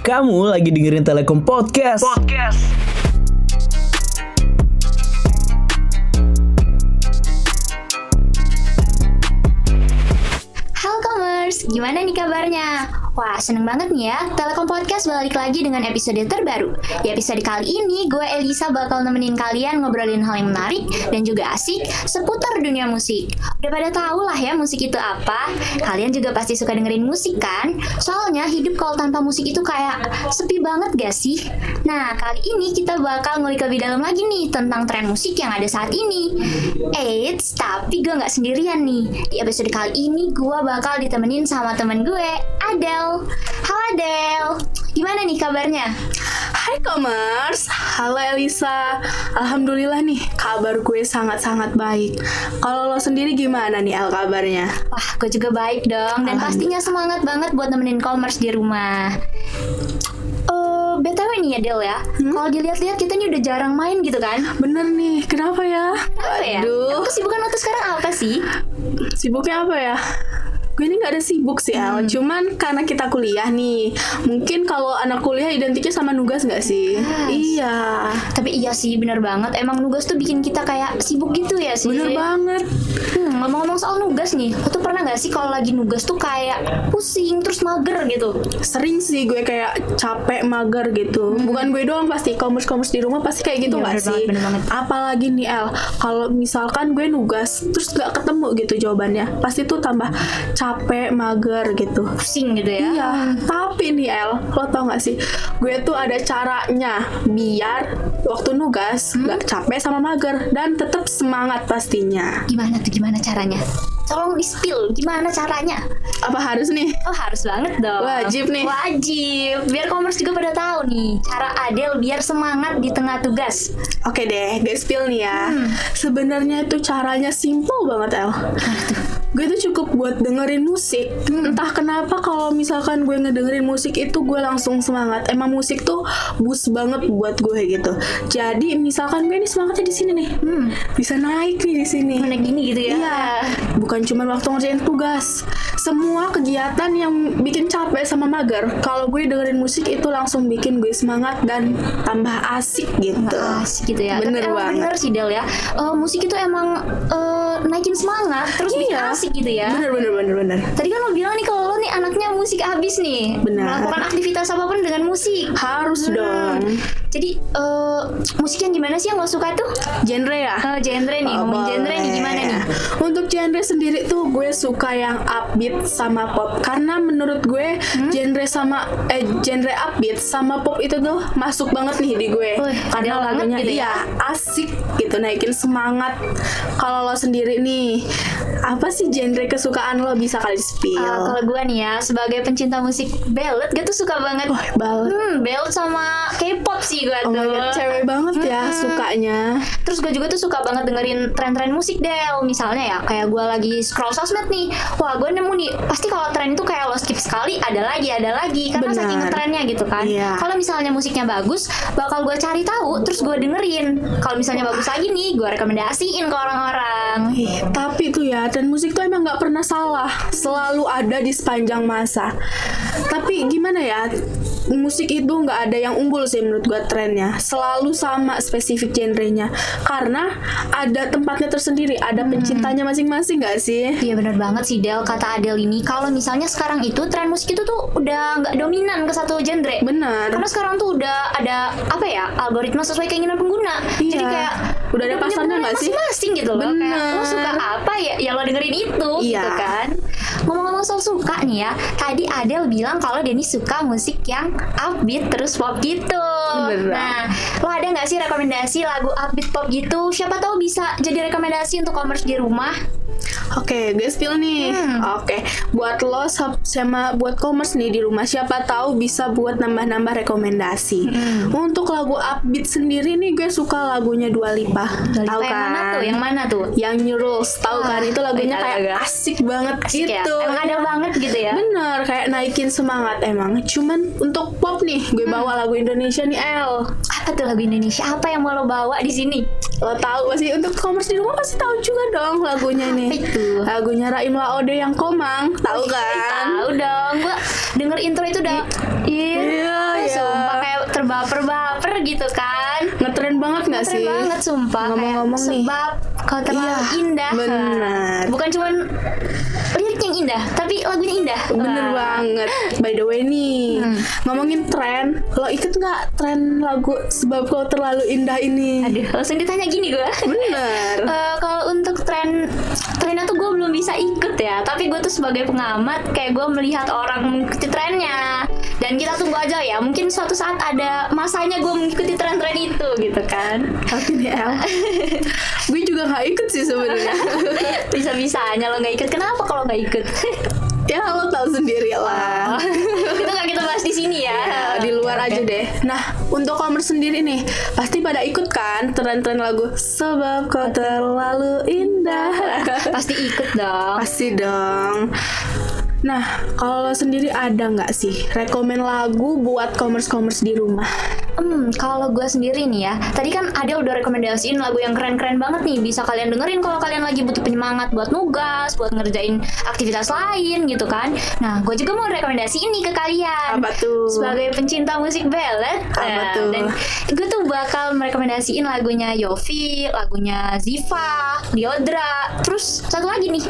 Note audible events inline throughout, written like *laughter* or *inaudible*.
Kamu lagi dengerin Telekom Podcast. Podcast. Halo Commerce, gimana nih kabarnya? Wah, seneng banget nih ya. Telekom Podcast balik lagi dengan episode terbaru. Di episode kali ini, gue Elisa bakal nemenin kalian ngobrolin hal yang menarik dan juga asik seputar dunia musik. Udah pada tahu lah ya musik itu apa? Kalian juga pasti suka dengerin musik kan? Soalnya hidup kalau tanpa musik itu kayak sepi banget gak sih? Nah, kali ini kita bakal ngulik lebih dalam lagi nih tentang tren musik yang ada saat ini. Eits, tapi gue nggak sendirian nih. Di episode kali ini gue bakal ditemenin sama temen gue, Adele. Halo Adele, gimana nih kabarnya? Hai Commerce, halo Elisa Alhamdulillah nih, kabar gue sangat-sangat baik Kalau lo sendiri gimana nih El kabarnya? Wah, gue juga baik dong dan pastinya semangat banget buat nemenin commerce di rumah. Eh, btw nih Adele ya, kalau dilihat-lihat kita nih udah jarang main gitu kan? Bener nih, kenapa ya? Apa ya? Waduh, Emang kesibukan lo tuh sekarang apa sih? sibuknya apa ya? Gue ini gak ada sibuk sih El, cuman karena kita kuliah nih Mungkin kalau anak kuliah identiknya sama nugas gak sih? Yes. Iya, Tapi iya sih bener banget, emang nugas tuh bikin kita kayak sibuk gitu ya sih. bener banget Hmm, ngomong-ngomong soal nugas nih, lo tuh pernah gak sih kalau lagi nugas tuh kayak pusing terus mager gitu? Sering sih gue kayak capek, mager gitu Bukan gue doang pasti, commerce-commerce di rumah pasti kayak gitu Iya, gak bener sih? banget, bener banget. Apalagi nih El, kalau misalkan gue nugas terus gak ketemu gitu jawabannya Pasti tuh tambah capek, mager gitu Pusing gitu ya? Iya, tapi nih El, lo tau gak sih? Gue tuh ada caranya biar waktu nugas Hmm? gak capek sama mager dan tetap semangat pastinya. Gimana tuh gimana caranya? Tolong di spill, gimana caranya? Apa harus nih? Oh harus banget dong Wajib nih. Wajib Biar commerce juga pada tahu nih Cara Adele biar semangat di tengah tugas Oke deh, guys spill nih ya. Hmm. Sebenarnya itu caranya simple banget El. Gue tuh cukup buat dengerin musik. Hmm. Entah kenapa kalau misalkan gue ngedengerin musik itu gue langsung semangat. Emang musik tuh boost banget buat gue gitu. Jadi misalkan gue nih semangatnya di sini nih, Hmm bisa naik nih di sini. Mana gini gitu ya Iya, bukan cuma waktu ngerjain tugas. Semua kegiatan yang bikin capek sama mager, kalau gue dengerin musik itu langsung bikin gue semangat dan tambah asik gitu. Asik gitu ya Bener Tapi banget. bener sih Del ya Eh, Musik itu emang eh, naikin semangat Terus bikin Asik gitu ya Bener bener bener bener. Tadi kan lo bilang nih kalau lo nih anaknya musik abis nih Benar. Melakukan aktivitas apa pun dengan musik Harus Hmm. dong. Jadi eh, musik yang gimana sih yang lo suka tuh? Genre ya? Eh, genre nih, Oh, ngomongin genre nih gimana nih? Untuk genre sendiri tuh gue suka yang upbeat sama pop karena menurut gue Hmm? genre sama eh genre upbeat sama pop itu tuh masuk banget nih di gue. Wih, karena lagunya gitu ya? iya asik gitu naikin semangat. Kalau lo sendiri nih apa sih genre kesukaan lo bisa kali spill? kalau gue nih ya sebagai pencinta musik ballad gue tuh suka banget Wah, ballad. Hmm, ballad sama K-pop sih gue Oh tuh. my god, cewek banget ya Hmm. sukanya. Terus gue juga tuh suka banget dengerin tren-tren musik Del Misalnya ya kayak gue lagi scroll sosmed nih Wah gue nemu nih Pasti kalau tren itu kayak lo skip sekali Ada lagi, ada lagi Karena Benar. saking trennya gitu kan Iya. Kalau misalnya musiknya bagus Bakal gue cari tahu Terus gue dengerin Kalau misalnya bagus lagi nih Gue rekomendasiin ke orang-orang tapi tuh ya, tren musik tuh emang nggak pernah salah, selalu ada di sepanjang masa. Tapi gimana ya, musik itu nggak ada yang unggul sih menurut gua trennya, selalu sama spesifik genrenya, karena ada tempatnya tersendiri, ada pencintanya masing-masing nggak sih? Iya bener banget sih Del Kata Adele ini Kalau misalnya sekarang itu Tren musik itu tuh udah nggak dominan ke satu genre Benar. Karena sekarang tuh udah ada apa ya algoritma sesuai keinginan pengguna. Iya. Jadi kayak Udah ada pasarnya nggak sih? Masing-masing gitu loh. Kayak Bener. lo suka apa ya, ya lo dengerin itu Iya. gitu kan. Ngomong-ngomong soal suka nih ya, tadi Adele bilang kalau Denny suka musik yang upbeat terus pop gitu. Beneran. Nah, lo ada nggak sih rekomendasi lagu upbeat pop gitu? Siapa tahu bisa jadi rekomendasi untuk commerce di rumah. Oke, gue spill nih. Hmm. Oke, buat lo sama buat commerce nih di rumah, siapa tahu bisa buat nambah-nambah rekomendasi. Hmm. Untuk lagu upbeat sendiri nih, gue suka lagunya Dua Lipa. Dua Tahu Lipa yang mana kan? tuh? Yang mana tuh? Yang New Rules, tahu Ah, kan? Itu lagunya kayak iya. asik banget Asik ya? gitu. Emang ada banget gitu ya? Bener, kayak naikin semangat emang. Cuman untuk pop nih, gue Hmm. bawa lagu Indonesia nih El apa tuh lagu Indonesia apa yang mau lo bawa di sini? Lo tahu pasti untuk komers di rumah pasti tahu juga dong lagunya nih. Apa *laughs* itu? lagunya Raim Laode yang Komang tahu kan? tahu dong gua denger intro itu udah iya yeah, yeah. sumpah kayak terbaper-baper gitu kan. Ngetren banget nggak sih? banget sumpah ngomong-ngomong nih. sebab kalau terlalu Iya, indah benar. bukan cuman lirik yang indah tapi lagunya indah Bener Wah. banget. By the way nih, Hmm. ngomongin tren, lo ikut nggak tren lagu sebab kau terlalu indah ini? aduh langsung ditanya gini gue Bener. *laughs* Eh, kalau untuk tren trennya tuh gue belum bisa ikut ya tapi gue tuh sebagai pengamat kayak gue melihat orang mengikuti trennya dan kita tunggu aja ya mungkin suatu saat ada masanya gue mengikuti tren-tren itu gitu kan Tapi nih El, gue juga nggak ikut sih sebenarnya. *laughs* bisa-bisanya lo nggak ikut kenapa kalau nggak ikut *laughs* ya lo tahu sendiri lah. *laughs* itu nggak kita bahas di sini ya Ya, di luar aja deh. Nah, untuk commerce sendiri nih, pasti pada ikut kan tren-tren lagu Sebab kau terlalu indah. pasti ikut dong Pasti dong. Nah, kalau sendiri ada nggak sih rekomen lagu buat commerce-commerce di rumah? Hmm, kalau gue sendiri nih ya, tadi kan ada udah rekomendasiin lagu yang keren-keren banget nih, bisa kalian dengerin kalau kalian lagi butuh penyemangat buat nugas, buat ngerjain aktivitas lain gitu kan. Nah, gue juga mau rekomendasi ini ke kalian. Apa tuh? Sebagai pencinta musik ballad, Apa nah, tuh? dan gue tuh bakal merekomendasiin lagunya Yofi, lagunya Ziva, Diodra, terus satu lagi nih,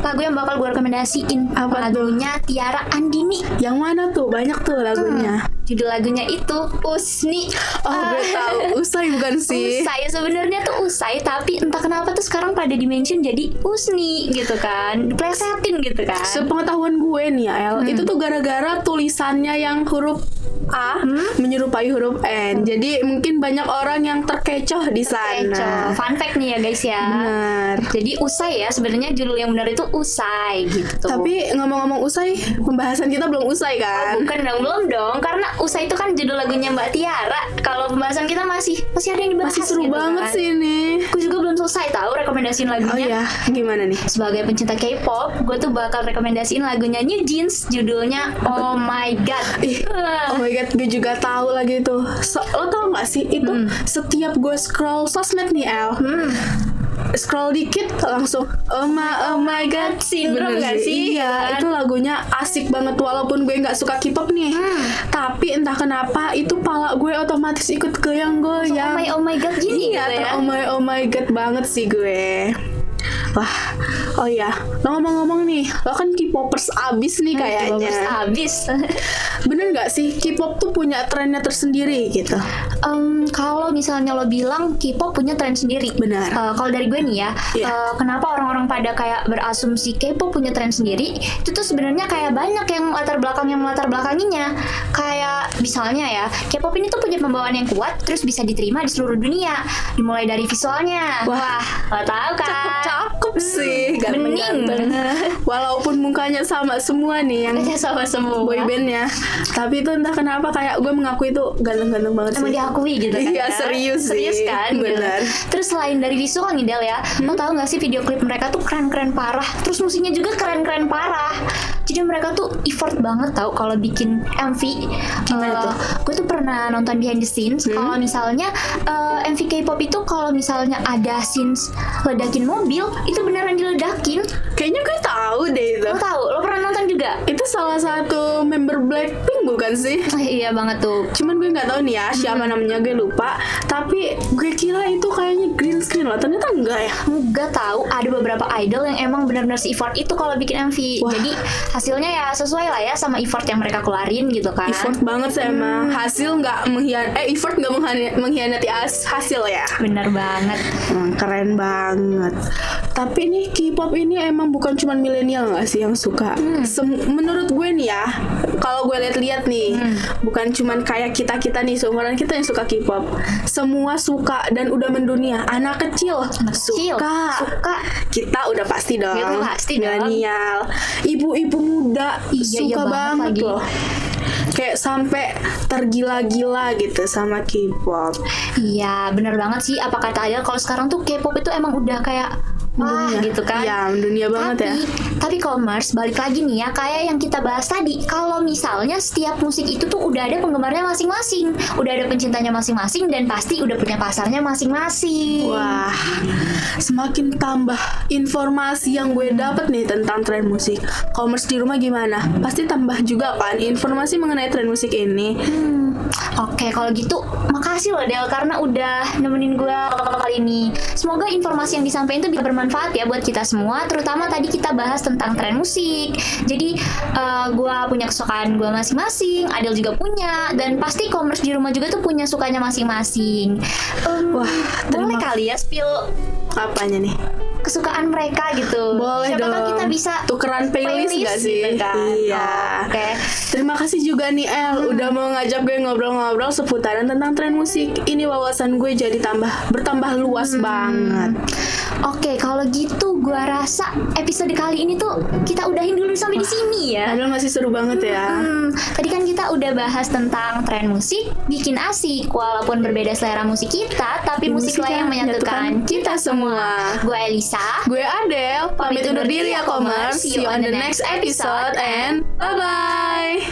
lagu yang bakal gue rekomendasiin, Apa tuh? lagunya Tiara Andini. Yang mana tuh? Banyak tuh lagunya. Judul lagunya itu Usni. Oh, Ah. gue tahu. Usai bukan *laughs* sih? Usai sebenarnya tuh usai tapi entah kenapa tuh sekarang pada dimention jadi Usni gitu kan. Diplesetin gitu kan. Sepengetahuan gue nih ya, El, itu tuh gara-gara tulisannya yang huruf A menyerupai huruf N. Jadi mungkin banyak orang yang terkecoh di sana. Fun fact nih ya guys ya. Benar. Jadi usai ya sebenarnya judul yang benar itu usai gitu. Tapi ngomong-ngomong usai, pembahasan kita belum usai kan? bukan dong belum dong karena usai itu kan judul lagunya Mbak Tiara. Kalau pembahasan kita masih masih ada yang dibahas Masih seru gitu banget kan. sih ini. Aku juga belum selesai tahu rekomendasiin Oh lagunya. ya, gimana nih? sebagai pencinta K-pop, gue tuh bakal rekomendasiin lagunya New Jeans, judulnya Oh My God. Ih. Oh my god, gue juga tahu lagi tuh. So, lo tau gak sih itu setiap gue scroll sosmed nih El, Hmm. scroll dikit langsung oh my oh my god Syndrome Bener gak sih? Iya, Kan? itu lagunya asik banget walaupun gue nggak suka K-pop nih. Hmm. Tapi entah kenapa itu pala gue otomatis ikut Oh goyang-goyang. my oh my god gini iya, gitu ya. oh my oh my god banget sih gue. Wah, oh iya, lo ngomong-ngomong nih, lo kan K-popers abis nih kayaknya. Terus habis. *laughs* Bener nggak sih K-pop tuh punya trennya tersendiri gitu? Em, kalau misalnya lo bilang K-pop punya tren sendiri. Benar. Eh, kalau dari gue nih ya, Iya. eh, kenapa orang-orang pada kayak berasumsi K-pop punya tren sendiri? Itu tuh sebenarnya kayak banyak yang latar belakang yang melatar belakanginya. Kayak misalnya ya, K-pop ini tuh punya pembawaan yang kuat, terus bisa diterima di seluruh dunia. Dimulai dari visualnya. Wah. Wah, lo tahu kan? Cakep top sih, bening. ganteng-ganteng. Walaupun mukanya sama semua nih yang sama semua. boybandnya, tapi itu entah kenapa kayak gue mengaku itu ganteng-ganteng banget Emang sih. diakui gitu kan Iya, ya? serius sih. Serius kan gitu. Benar. Terus selain dari visual nih Del ya Lo tau gak sih video klip mereka tuh keren-keren parah Terus musiknya juga keren-keren parah Jadi mereka tuh effort banget tau kalau bikin MV Gimana Eh, tuh? Gue tuh pernah nonton behind the scenes Kalau misalnya eh, MV K-pop itu kalau misalnya ada scenes ledakin mobil Itu beneran diledakin Kayaknya gue tahu deh itu. Lo tau? Lo pernah nonton juga? Itu salah satu member Blackpink bukan sih? Eh, iya banget tuh Cuman gue nggak tahu nih ya siapa namanya gue lupa. Tapi gue kira itu kayaknya green screen loh. Ternyata enggak ya. Enggak tahu ada beberapa idol yang emang benar-benar effort itu kalau bikin MV. Wah. Jadi hasilnya ya sesuai lah ya sama effort yang mereka keluarin gitu kan. Effort banget sih emang. Hasil nggak mengkhian eh effort nggak mengkhian- mengkhianati as- hasil ya. Bener banget. Hmm, keren banget. Tapi nih K-pop ini emang bukan cuma milenial nggak sih yang suka. Sem- menurut gue nih ya, kalau gue lihat-lihat nih, bukan cuman kayak kita kita nih seumuran kita yang suka K-pop. Semua suka dan udah mendunia. Anak kecil kecil, suka. suka. Kita udah pasti dong. Kita pasti dong. milenial. Ibu-ibu muda Iya, iya suka banget banget lagi. loh. Kayak sampai tergila-gila gitu sama K-pop. Iya bener banget sih. Apa kata Adel kalau sekarang tuh K-pop itu emang udah kayak wah gitu kan. Iya, mendunia banget tapi, ya. Tapi commerce balik lagi nih ya kayak yang kita bahas tadi. Kalau misalnya setiap musik itu tuh udah ada penggemarnya masing-masing, udah ada pencintanya masing-masing dan pasti udah punya pasarnya masing-masing. Wah, semakin tambah informasi yang gue dapet nih tentang tren musik. Commerce di rumah gimana? Pasti tambah juga kan informasi mengenai tren musik ini. Oke, kalau gitu makasih loh Del karena udah nemenin gue kali ini. Semoga informasi yang disampaikan itu bisa bermanfaat ya buat kita semua, terutama tadi kita bahas tentang tren musik. Jadi eh, gue punya kesukaan gue masing-masing, Adel juga punya, dan pasti commerce di rumah juga tuh punya sukanya masing-masing. Em, Wah, boleh kali ya spill Apanya nih? kesukaan mereka gitu. Boleh Siapa tahu dong. kita bisa tukeran playlist, playlist gak sih? gitu kan. Iya. Oke. Terima kasih juga nih El udah mau ngajak gue ngobrol-ngobrol seputaran tentang tren musik. Ini wawasan gue jadi tambah bertambah luas banget. Oke, kalau gitu gua rasa episode kali ini tuh kita udahin dulu sampai di sini ya. Padahal masih seru banget ya. Hmm, tadi kan kita udah bahas tentang tren musik, bikin asik walaupun berbeda selera musik kita, tapi musik lah yang menyatukan kita semua. Gue Elisa. Gue Adele, pamit undur diri ya Commerce. See you on the next episode and bye-bye.